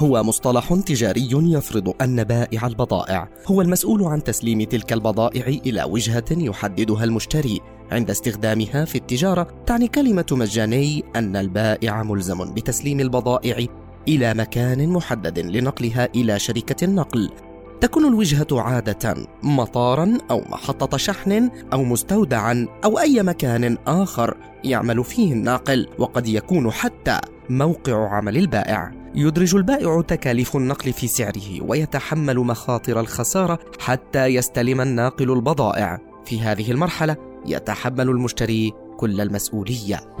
هو مصطلح تجاري يفرض أن بائع البضائع هو المسؤول عن تسليم تلك البضائع إلى وجهة يحددها المشتري. عند استخدامها في التجارة تعني كلمة مجاني أن البائع ملزم بتسليم البضائع إلى مكان محدد لنقلها إلى شركة النقل. تكون الوجهة عادة مطارا أو محطة شحن أو مستودعا أو أي مكان آخر يعمل فيه الناقل وقد يكون حتى موقع عمل البائع. يدرج البائع تكاليف النقل في سعره ويتحمل مخاطر الخسارة حتى يستلم الناقل البضائع. في هذه المرحلة يتحمل المشتري كل المسؤولية.